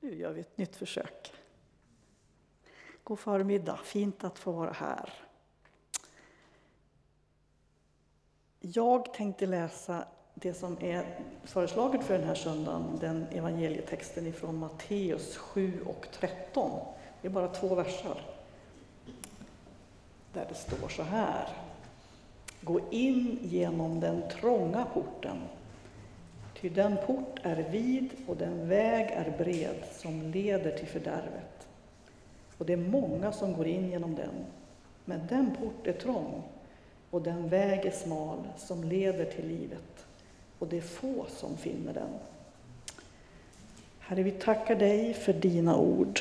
Nu gör vi ett nytt försök. God förmiddag, fint att få vara här. Jag tänkte läsa det som är föreslaget för den här söndagen, den evangelietexten ifrån Matteus 7 och 13. Det är bara två verser. Där det står så här. Gå in genom den trånga porten Ty den port är vid och den väg är bred som leder till fördärvet. Och det är många som går in genom den. Men den port är trång och den väg är smal som leder till livet. Och det är få som finner den. Herre, vi tackar dig för dina ord.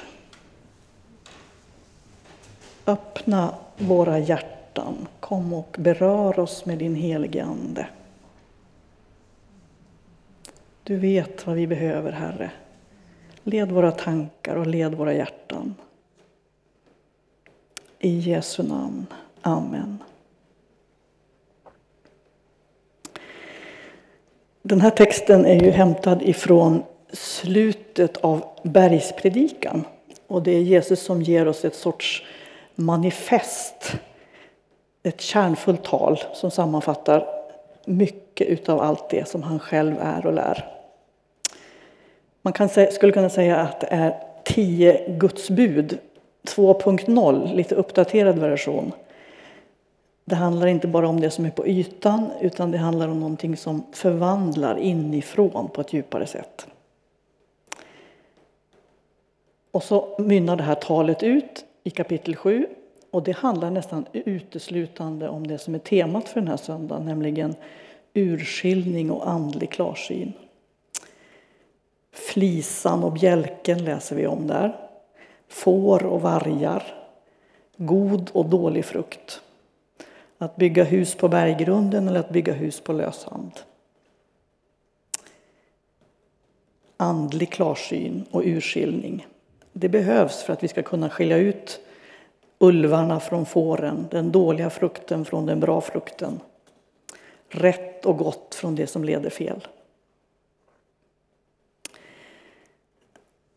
Öppna våra hjärtan. Kom och berör oss med din helige Ande. Du vet vad vi behöver, Herre. Led våra tankar och led våra hjärtan. I Jesu namn. Amen. Den här texten är ju hämtad ifrån slutet av bergspredikan. Och det är Jesus som ger oss ett sorts manifest, ett kärnfullt tal som sammanfattar mycket utav allt det som han själv är och lär. Man kan, skulle kunna säga att det är tio Gudsbud 2.0, lite uppdaterad version. Det handlar inte bara om det som är på ytan utan det handlar om någonting som förvandlar inifrån på ett djupare sätt. Och så mynnar det här talet ut i kapitel 7 och det handlar nästan uteslutande om det som är temat för den här söndagen, nämligen urskiljning och andlig klarsyn. Flisan och bjälken läser vi om där. Får och vargar. God och dålig frukt. Att bygga hus på berggrunden eller att bygga hus på lösand. Andlig klarsyn och urskiljning. Det behövs för att vi ska kunna skilja ut ulvarna från fåren, den dåliga frukten från den bra frukten. Rätt och gott från det som leder fel.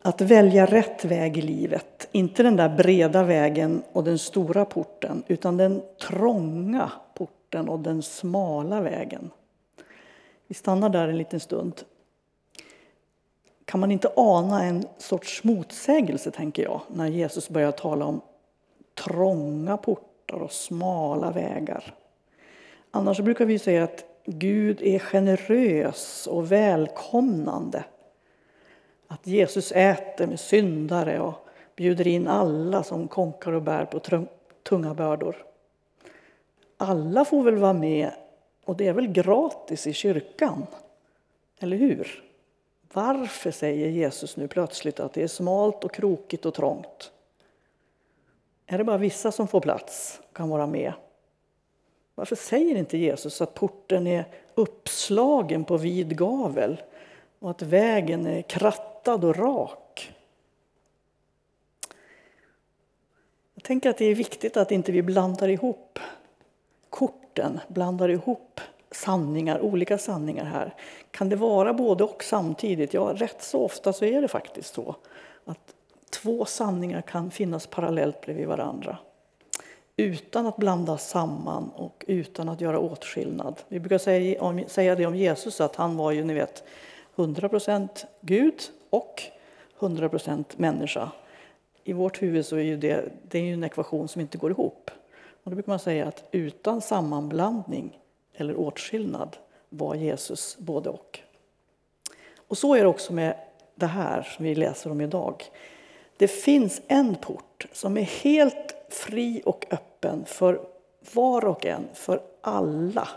Att välja rätt väg i livet, inte den där breda vägen och den stora porten, utan den trånga porten och den smala vägen. Vi stannar där en liten stund. Kan man inte ana en sorts motsägelse, tänker jag, när Jesus börjar tala om trånga portar och smala vägar? Annars brukar vi säga att Gud är generös och välkomnande. Att Jesus äter med syndare och bjuder in alla som konkar och bär på tunga bördor. Alla får väl vara med och det är väl gratis i kyrkan? Eller hur? Varför säger Jesus nu plötsligt att det är smalt och krokigt och trångt? Är det bara vissa som får plats och kan vara med? Varför säger inte Jesus att porten är uppslagen på vid gavel och att vägen är krattad och rak? Jag tänker att det är viktigt att inte vi blandar ihop korten, blandar ihop sanningar, olika sanningar här. Kan det vara både och samtidigt? Ja, rätt så ofta så är det faktiskt så att två sanningar kan finnas parallellt bredvid varandra utan att blanda samman och utan att göra åtskillnad. Vi brukar säga, det om Jesus att han var ju, ni vet, 100% Gud och 100% människa. I vårt huvud så är ju det, det är en ekvation som inte går ihop. Och då brukar man säga att utan sammanblandning eller åtskillnad var Jesus både och. Och så är det också med det här som vi läser om idag. Det finns en port som är helt fri och öppen för var och en, för alla.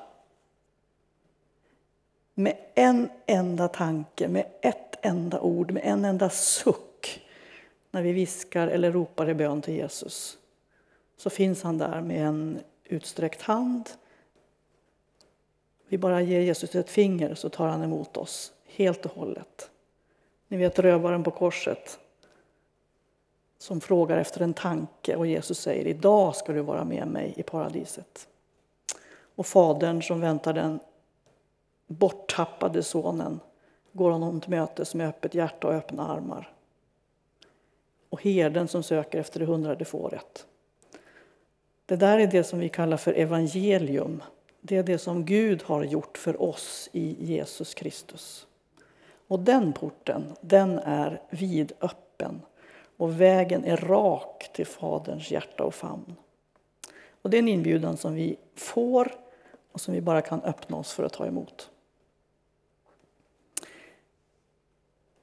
Med en enda tanke, med ett enda ord, med en enda suck när vi viskar eller ropar i bön till Jesus så finns han där med en utsträckt hand. Vi bara ger Jesus ett finger så tar han emot oss helt och hållet. Ni vet rövaren på korset som frågar efter en tanke och Jesus säger idag ska du vara med mig i paradiset. Och fadern som väntar den borttappade sonen går honom till mötes med öppet hjärta och öppna armar. och herden som söker efter det hundrade fåret. Det där är det som vi kallar för evangelium. Det är det som Gud har gjort för oss i Jesus Kristus. Och den porten, den är vidöppen och vägen är rak till Faderns hjärta och famn. Och det är en inbjudan som vi får och som vi bara kan öppna oss för att ta emot.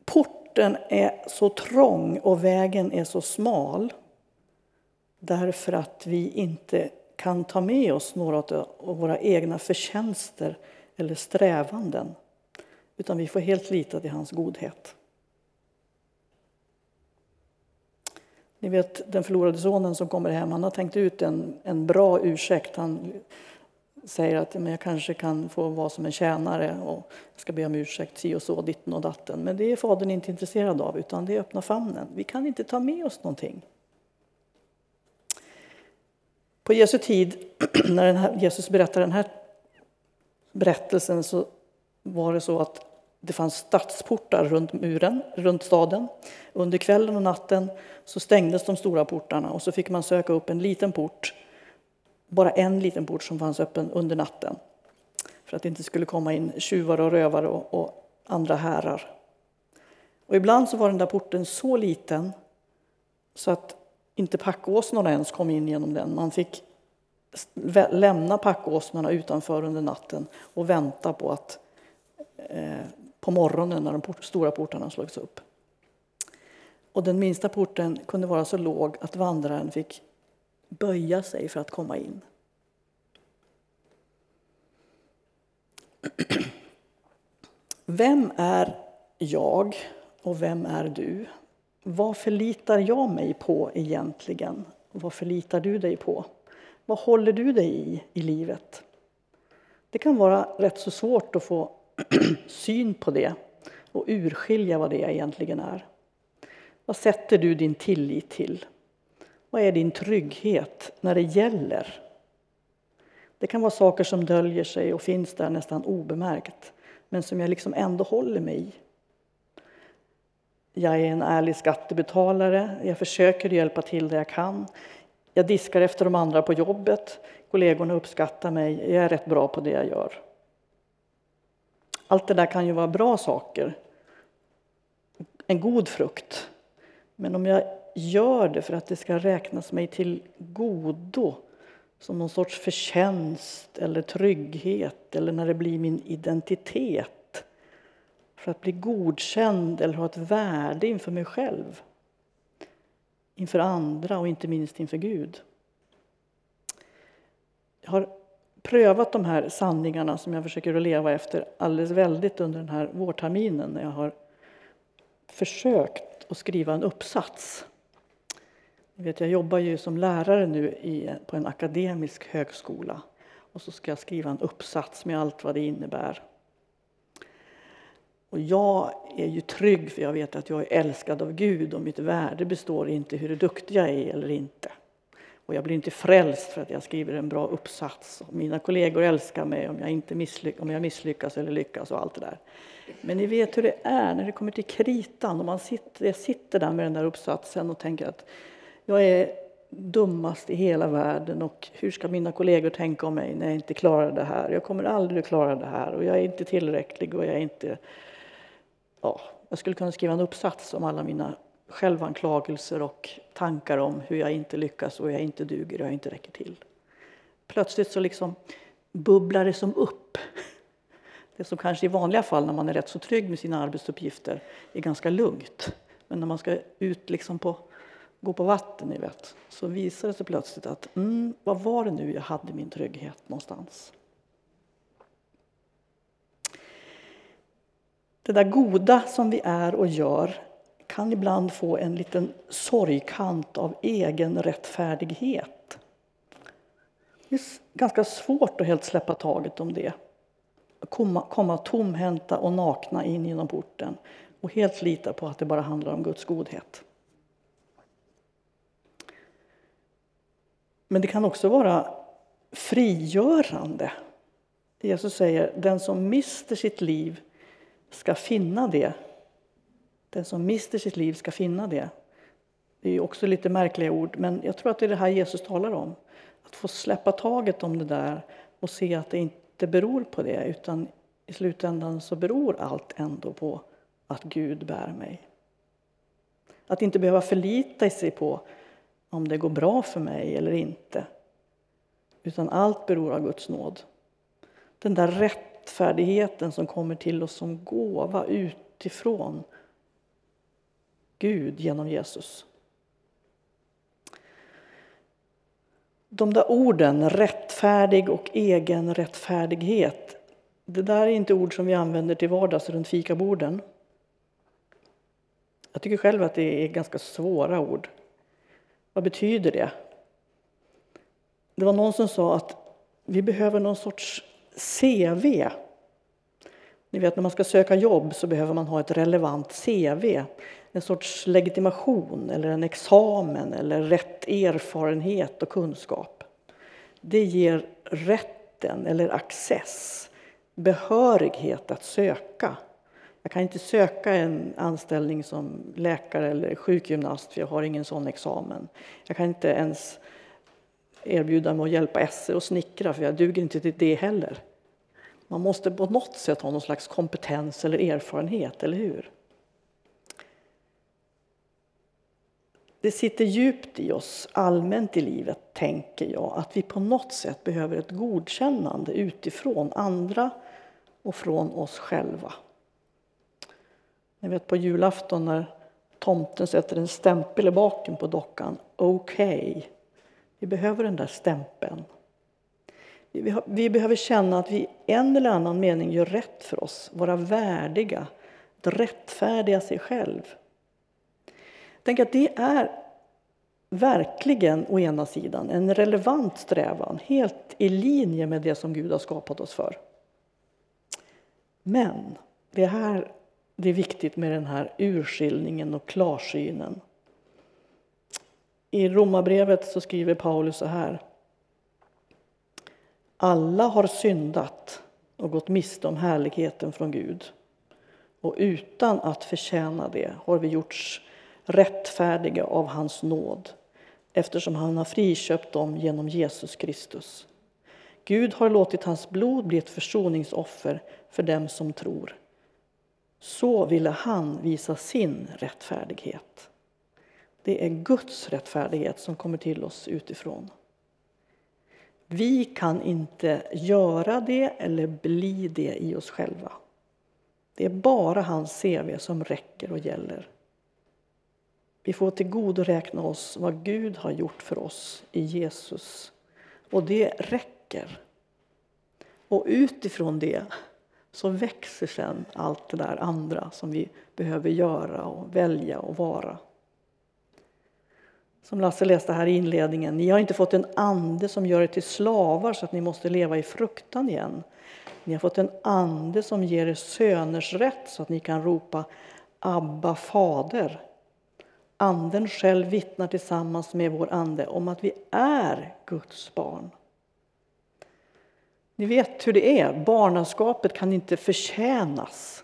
Porten är så trång och vägen är så smal därför att vi inte kan ta med oss några av våra egna förtjänster eller strävanden utan vi får helt lita till hans godhet. Ni vet den förlorade sonen som kommer hem, han har tänkt ut en, en bra ursäkt. Han säger att men jag kanske kan få vara som en tjänare och jag ska be om ursäkt, si och så, ditten och datten. Men det är fadern inte intresserad av, utan det är öppna famnen. Vi kan inte ta med oss någonting. På Jesu tid, när här, Jesus berättar den här berättelsen, så var det så att det fanns stadsportar runt muren, runt staden. Under kvällen och natten så stängdes de stora portarna och så fick man söka upp en liten port, bara en liten port som fanns öppen under natten. För att det inte skulle komma in tjuvar och rövare och, och andra härar. Och ibland så var den där porten så liten så att inte packåsnorna ens kom in genom den. Man fick lämna packåsnorna utanför under natten och vänta på att eh, på morgonen när de stora portarna slogs upp. Och den minsta porten kunde vara så låg att vandraren fick böja sig för att komma in. Vem är jag och vem är du? Vad förlitar jag mig på egentligen? vad förlitar du dig på? Vad håller du dig i i livet? Det kan vara rätt så svårt att få syn på det och urskilja vad det egentligen är. Vad sätter du din tillit till? Vad är din trygghet när det gäller? Det kan vara saker som döljer sig och finns där nästan obemärkt men som jag liksom ändå håller mig i. Jag är en ärlig skattebetalare, jag försöker hjälpa till där jag kan. Jag diskar efter de andra på jobbet, kollegorna uppskattar mig, jag är rätt bra på det jag gör. Allt det där kan ju vara bra saker, en god frukt. Men om jag gör det för att det ska räknas mig till godo som någon sorts förtjänst eller trygghet eller när det blir min identitet för att bli godkänd eller ha ett värde inför mig själv inför andra och inte minst inför Gud. Jag har prövat de här sanningarna som jag försöker att leva efter alldeles väldigt under den här vårterminen när jag har försökt att skriva en uppsats. Jag, vet, jag jobbar ju som lärare nu i, på en akademisk högskola och så ska jag skriva en uppsats med allt vad det innebär. Och jag är ju trygg för jag vet att jag är älskad av Gud och mitt värde består inte i hur duktig jag är eller inte. Och jag blir inte frälst för att jag skriver en bra uppsats. Mina kollegor älskar mig om jag, inte misslyck om jag misslyckas eller lyckas och allt det där. Men ni vet hur det är när det kommer till kritan och man sitter, jag sitter där med den där uppsatsen och tänker att jag är dummast i hela världen och hur ska mina kollegor tänka om mig när jag inte klarar det här? Jag kommer aldrig att klara det här och jag är inte tillräcklig och jag är inte... Ja, jag skulle kunna skriva en uppsats om alla mina självanklagelser och tankar om hur jag inte lyckas och jag inte duger och jag inte räcker till. Plötsligt så liksom bubblar det som upp. Det som kanske i vanliga fall när man är rätt så trygg med sina arbetsuppgifter är ganska lugnt. Men när man ska ut liksom på, gå på vatten ni vet, så visar det sig plötsligt att mm, vad var det nu jag hade min trygghet någonstans? Det där goda som vi är och gör kan ibland få en liten sorgkant av egen rättfärdighet. Det är ganska svårt att helt släppa taget om det. Komma, komma tomhänta och nakna in genom porten och helt lita på att det bara handlar om Guds godhet. Men det kan också vara frigörande. Jesus säger den som mister sitt liv ska finna det den som mister sitt liv ska finna det. Det är också lite märkliga ord, men jag tror att det är det här Jesus talar om. Att få släppa taget om det där och se att det inte beror på det, utan i slutändan så beror allt ändå på att Gud bär mig. Att inte behöva förlita sig på om det går bra för mig eller inte. Utan allt beror av Guds nåd. Den där rättfärdigheten som kommer till oss som gåva utifrån Gud genom Jesus. De där orden, rättfärdig och egen rättfärdighet, det där är inte ord som vi använder till vardags runt fikaborden. Jag tycker själv att det är ganska svåra ord. Vad betyder det? Det var någon som sa att vi behöver någon sorts CV. Ni vet när man ska söka jobb så behöver man ha ett relevant CV. En sorts legitimation eller en examen eller rätt erfarenhet och kunskap. Det ger rätten eller access, behörighet att söka. Jag kan inte söka en anställning som läkare eller sjukgymnast för jag har ingen sån examen. Jag kan inte ens erbjuda mig att hjälpa SE och snickra för jag duger inte till det heller. Man måste på något sätt ha någon slags kompetens eller erfarenhet, eller hur? Det sitter djupt i oss allmänt i livet, tänker jag, att vi på något sätt behöver ett godkännande utifrån andra och från oss själva. Ni vet på julafton när tomten sätter en stämpel i baken på dockan. Okej. Okay. Vi behöver den där stämpeln. Vi behöver känna att vi i en eller annan mening gör rätt för oss, vara värdiga, att rättfärdiga sig själv. Tänk att det är verkligen, å ena sidan, en relevant strävan, helt i linje med det som Gud har skapat oss för. Men det här det är viktigt med den här urskiljningen och klarsynen. I Romarbrevet så skriver Paulus så här. Alla har syndat och gått miste om härligheten från Gud. Och utan att förtjäna det har vi gjorts rättfärdiga av hans nåd eftersom han har friköpt dem genom Jesus Kristus. Gud har låtit hans blod bli ett försoningsoffer för dem som tror. Så ville han visa sin rättfärdighet. Det är Guds rättfärdighet som kommer till oss utifrån. Vi kan inte göra det eller bli det i oss själva. Det är bara hans CV som räcker och gäller. Vi får tillgodoräkna oss vad Gud har gjort för oss i Jesus. Och det räcker. Och utifrån det så växer sen allt det där andra som vi behöver göra och välja och vara. Som Lasse läste här i inledningen, ni har inte fått en ande som gör er till slavar så att ni måste leva i fruktan igen. Ni har fått en ande som ger er söners rätt så att ni kan ropa Abba, fader. Anden själv vittnar tillsammans med vår ande om att vi är Guds barn. Ni vet hur det är, barnaskapet kan inte förtjänas.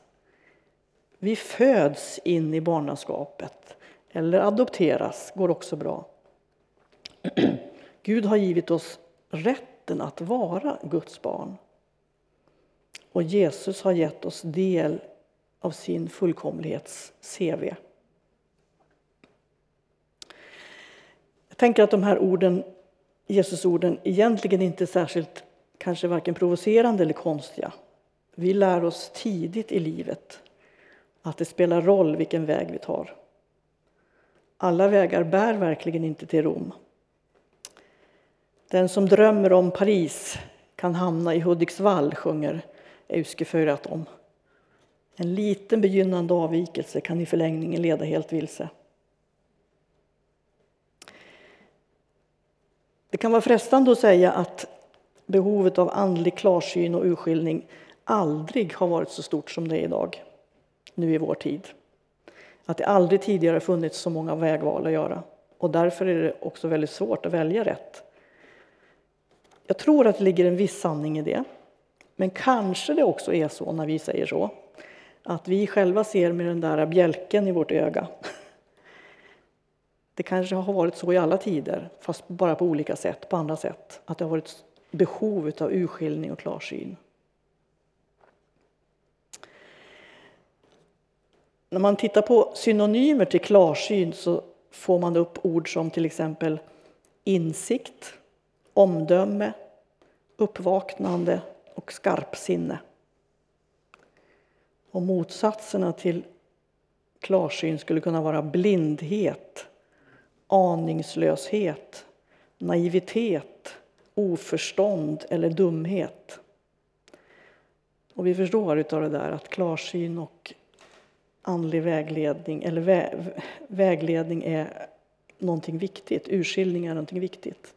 Vi föds in i barnaskapet, eller adopteras, går också bra. Gud har givit oss rätten att vara Guds barn. Och Jesus har gett oss del av sin fullkomlighets-CV. Jag tänker att de här orden, Jesusorden egentligen inte är särskilt kanske varken provocerande eller konstiga. Vi lär oss tidigt i livet att det spelar roll vilken väg vi tar. Alla vägar bär verkligen inte till Rom. Den som drömmer om Paris kan hamna i Hudiksvall, sjunger Euske om. En liten begynnande avvikelse kan i förlängningen leda helt vilse. Det kan vara frestande att säga att behovet av andlig klarsyn och urskiljning aldrig har varit så stort som det är idag, nu i vår tid. Att det aldrig tidigare funnits så många vägval att göra. Och därför är det också väldigt svårt att välja rätt. Jag tror att det ligger en viss sanning i det. Men kanske det också är så, när vi säger så, att vi själva ser med den där bjälken i vårt öga. Det kanske har varit så i alla tider, fast bara på olika sätt, på andra sätt. Att det har varit behov av urskiljning och klarsyn. När man tittar på synonymer till klarsyn så får man upp ord som till exempel insikt, omdöme, uppvaknande och skarpsinne. Och motsatserna till klarsyn skulle kunna vara blindhet, aningslöshet, naivitet, oförstånd eller dumhet. Och vi förstår utav det där att klarsyn och andlig vägledning, eller vä vägledning är någonting viktigt, urskiljning är någonting viktigt.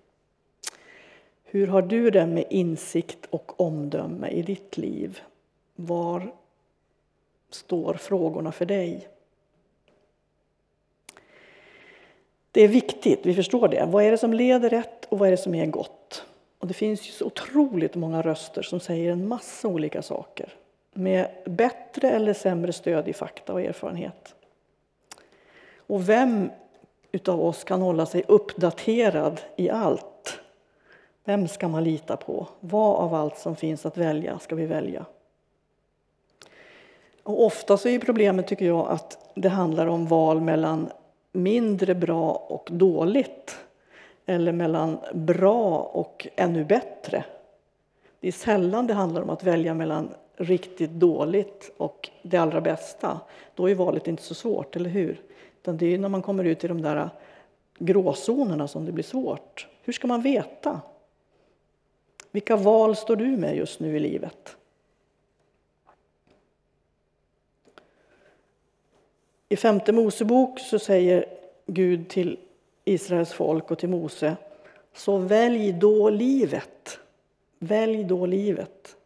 Hur har du det med insikt och omdöme i ditt liv? Var står frågorna för dig? Det är viktigt, vi förstår det. Vad är det som leder rätt och vad är det som är gott? Och det finns ju så otroligt många röster som säger en massa olika saker med bättre eller sämre stöd i fakta och erfarenhet. Och vem utav oss kan hålla sig uppdaterad i allt? Vem ska man lita på? Vad av allt som finns att välja ska vi välja? Och ofta så är problemet, tycker jag, att det handlar om val mellan mindre bra och dåligt eller mellan bra och ännu bättre. Det är sällan det handlar om att välja mellan riktigt dåligt och det allra bästa. Då är valet inte så svårt, eller hur? Utan det är när man kommer ut i de där gråzonerna som det blir svårt. Hur ska man veta? Vilka val står du med just nu i livet? I femte Mosebok så säger Gud till Israels folk och till Mose Så välj då livet. Välj då livet.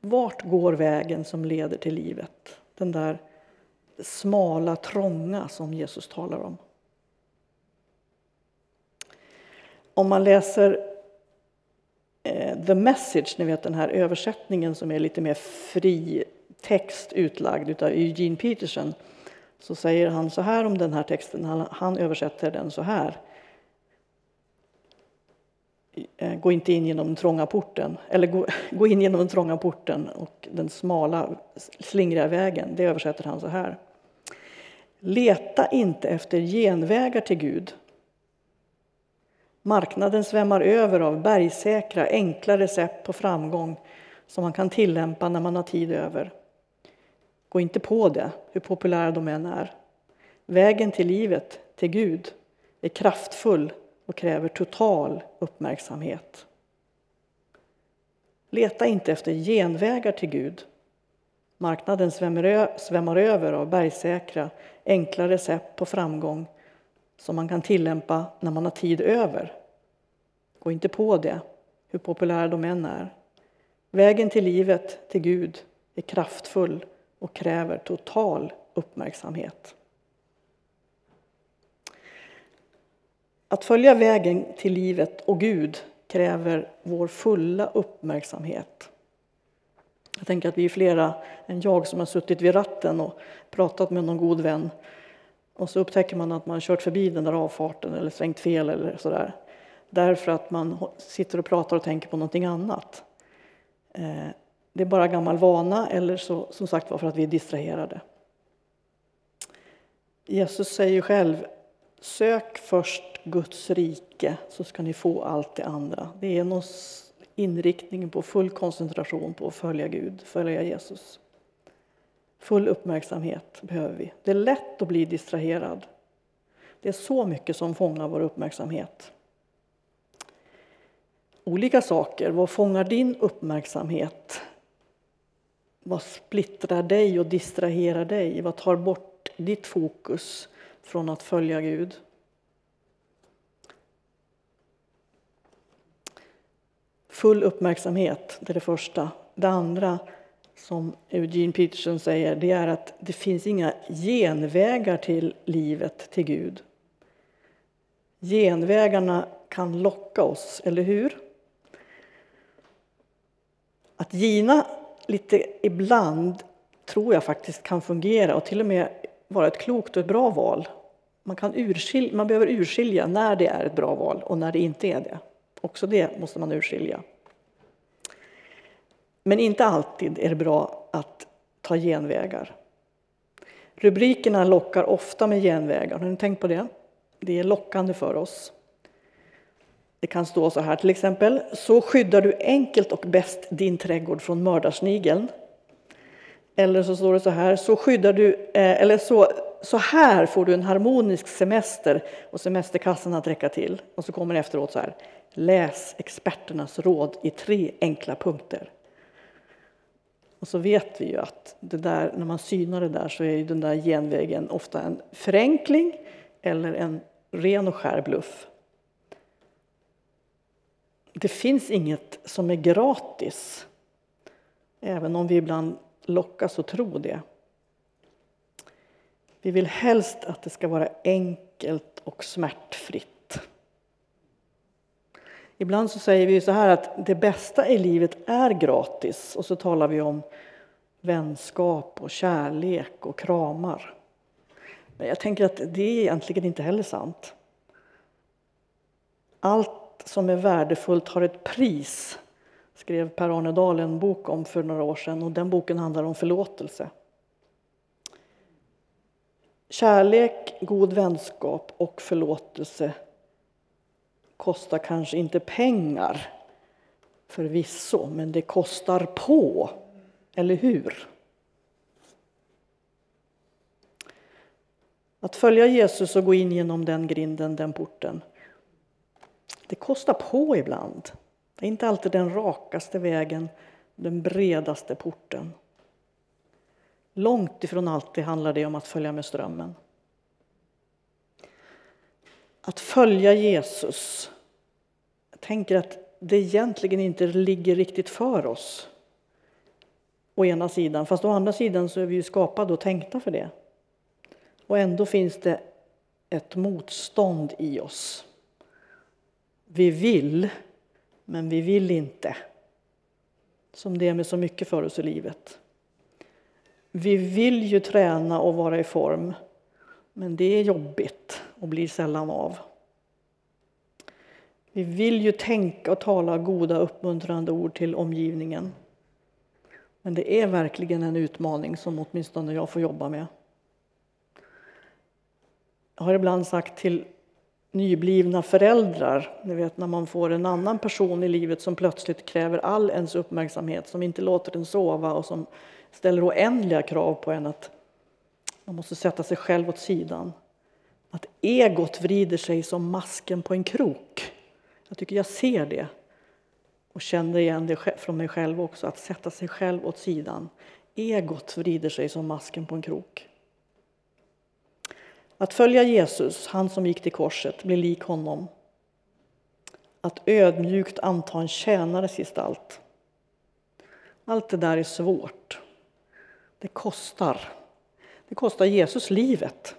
Vart går vägen som leder till livet? Den där smala, trånga som Jesus talar om. Om man läser eh, The Message, ni vet den här översättningen som är lite mer fri text utlagd av Eugene Peterson så säger han så här om den här texten, han, han översätter den så här. Eh, gå inte in genom den trånga porten, eller gå, gå in genom den trånga porten och den smala slingriga vägen. Det översätter han så här. Leta inte efter genvägar till Gud. Marknaden svämmar över av bergsäkra, enkla recept på framgång som man kan tillämpa när man har tid över. Gå inte på det, hur populära de än är. Vägen till livet, till Gud, är kraftfull och kräver total uppmärksamhet. Leta inte efter genvägar till Gud. Marknaden svämmar över av bergsäkra, enkla recept på framgång som man kan tillämpa när man har tid över. Gå inte på det, hur populära de än är. Vägen till livet, till Gud, är kraftfull och kräver total uppmärksamhet. Att följa vägen till livet och Gud kräver vår fulla uppmärksamhet. Jag tänker att vi är flera än jag som har suttit vid ratten och pratat med någon god vän och så upptäcker man att man kört förbi den där avfarten eller svängt fel eller sådär. Därför att man sitter och pratar och tänker på någonting annat. Eh, det är bara gammal vana eller så, som sagt var för att vi är distraherade. Jesus säger själv Sök först Guds rike så ska ni få allt det andra. Det är någon inriktning på full koncentration på att följa Gud, följa Jesus. Full uppmärksamhet behöver vi. Det är lätt att bli distraherad. Det är så mycket som fångar vår uppmärksamhet. Olika saker. Vad fångar din uppmärksamhet? Vad splittrar dig och distraherar dig? Vad tar bort ditt fokus från att följa Gud? Full uppmärksamhet, det är det första. Det andra, som Eugene Peterson säger, det är att det finns inga genvägar till livet, till Gud. Genvägarna kan locka oss, eller hur? Att gina lite ibland tror jag faktiskt kan fungera och till och med vara ett klokt och ett bra val. man, kan urskilja, man behöver urskilja när det är ett bra val och när det inte är det. Också det måste man urskilja. Men inte alltid är det bra att ta genvägar. Rubrikerna lockar ofta med genvägar. Har ni tänkt på det? Det är lockande för oss. Det kan stå så här till exempel. Så skyddar du enkelt och bäst din trädgård från mördarsnigeln. Eller så står det så här. Så skyddar du, eh, eller så, så här får du en harmonisk semester och semesterkassan att räcka till. Och så kommer det efteråt så här. Läs experternas råd i tre enkla punkter. Och så vet vi ju att det där, när man synar det där så är ju den där genvägen ofta en förenkling eller en ren och skär bluff. Det finns inget som är gratis, även om vi ibland lockas att tro det. Vi vill helst att det ska vara enkelt och smärtfritt. Ibland så säger vi så här att det bästa i livet är gratis och så talar vi om vänskap och kärlek och kramar. Men jag tänker att det är egentligen inte heller sant. Allt som är värdefullt har ett pris, skrev Per Arne Dahl en bok om för några år sedan och den boken handlar om förlåtelse. Kärlek, god vänskap och förlåtelse kostar kanske inte pengar förvisso, men det kostar på, eller hur? Att följa Jesus och gå in genom den grinden, den porten, det kostar på ibland. Det är inte alltid den rakaste vägen, den bredaste porten. Långt ifrån alltid handlar det om att följa med strömmen. Att följa Jesus, jag tänker att det egentligen inte ligger riktigt för oss. Å ena sidan, fast å andra sidan så är vi ju skapade och tänkta för det. Och ändå finns det ett motstånd i oss. Vi vill, men vi vill inte. Som det är med så mycket för oss i livet. Vi vill ju träna och vara i form, men det är jobbigt och blir sällan av. Vi vill ju tänka och tala goda uppmuntrande ord till omgivningen. Men det är verkligen en utmaning som åtminstone jag får jobba med. Jag har ibland sagt till nyblivna föräldrar, ni vet när man får en annan person i livet som plötsligt kräver all ens uppmärksamhet, som inte låter en sova och som ställer oändliga krav på en att man måste sätta sig själv åt sidan. Att egot vrider sig som masken på en krok. Jag tycker jag ser det och känner igen det från mig själv också, att sätta sig själv åt sidan. Egot vrider sig som masken på en krok. Att följa Jesus, han som gick till korset, bli lik honom. Att ödmjukt anta en tjänares gestalt. Allt det där är svårt. Det kostar. Det kostar Jesus livet.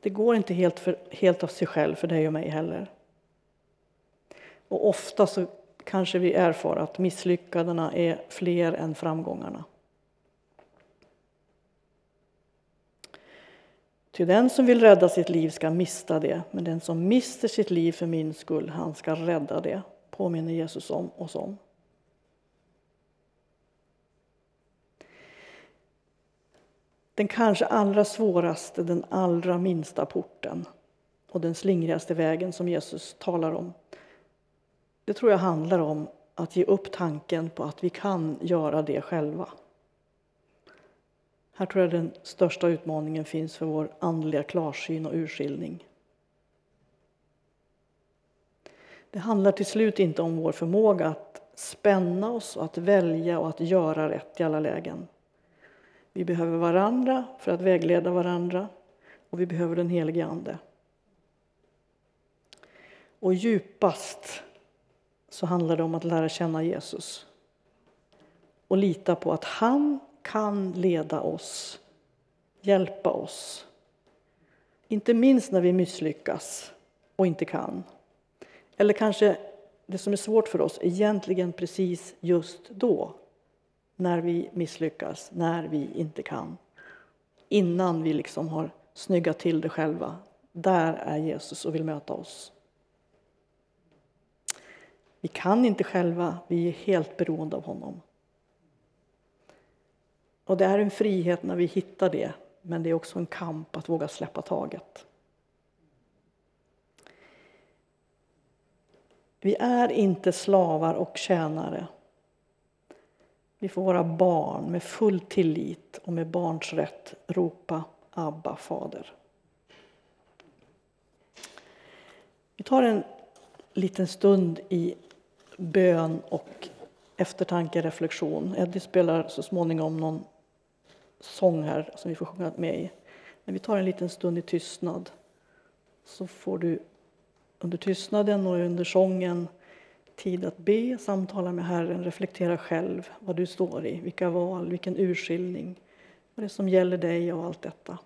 Det går inte helt, för, helt av sig själv för dig och mig heller. Och ofta så kanske vi erfar att misslyckandena är fler än framgångarna. Ty den som vill rädda sitt liv ska mista det, men den som mister sitt liv för min skull, han ska rädda det, påminner Jesus om oss om. Den kanske allra svåraste, den allra minsta porten och den slingrigaste vägen som Jesus talar om. Det tror jag handlar om att ge upp tanken på att vi kan göra det själva. Här tror jag den största utmaningen finns för vår andliga klarsyn och urskiljning. Det handlar till slut inte om vår förmåga att spänna oss, att välja och att göra rätt i alla lägen. Vi behöver varandra för att vägleda varandra och vi behöver den helige Ande. Och djupast så handlar det om att lära känna Jesus och lita på att han kan leda oss, hjälpa oss. Inte minst när vi misslyckas och inte kan. Eller kanske det som är svårt för oss egentligen precis just då. När vi misslyckas, när vi inte kan. Innan vi liksom har snyggat till det själva. Där är Jesus och vill möta oss. Vi kan inte själva, vi är helt beroende av honom. Och det är en frihet när vi hittar det, men det är också en kamp att våga släppa taget. Vi är inte slavar och tjänare. Vi får våra barn med full tillit och med barns rätt ropa Abba, Fader. Vi tar en liten stund i bön och eftertanke, reflektion. Eddie spelar så småningom någon sång här som vi får sjunga med i. Men vi tar en liten stund i tystnad. Så får du under tystnaden och under sången tid att be, samtala med Herren, reflektera själv vad du står i, vilka val, vilken urskiljning, vad det är som gäller dig och allt detta.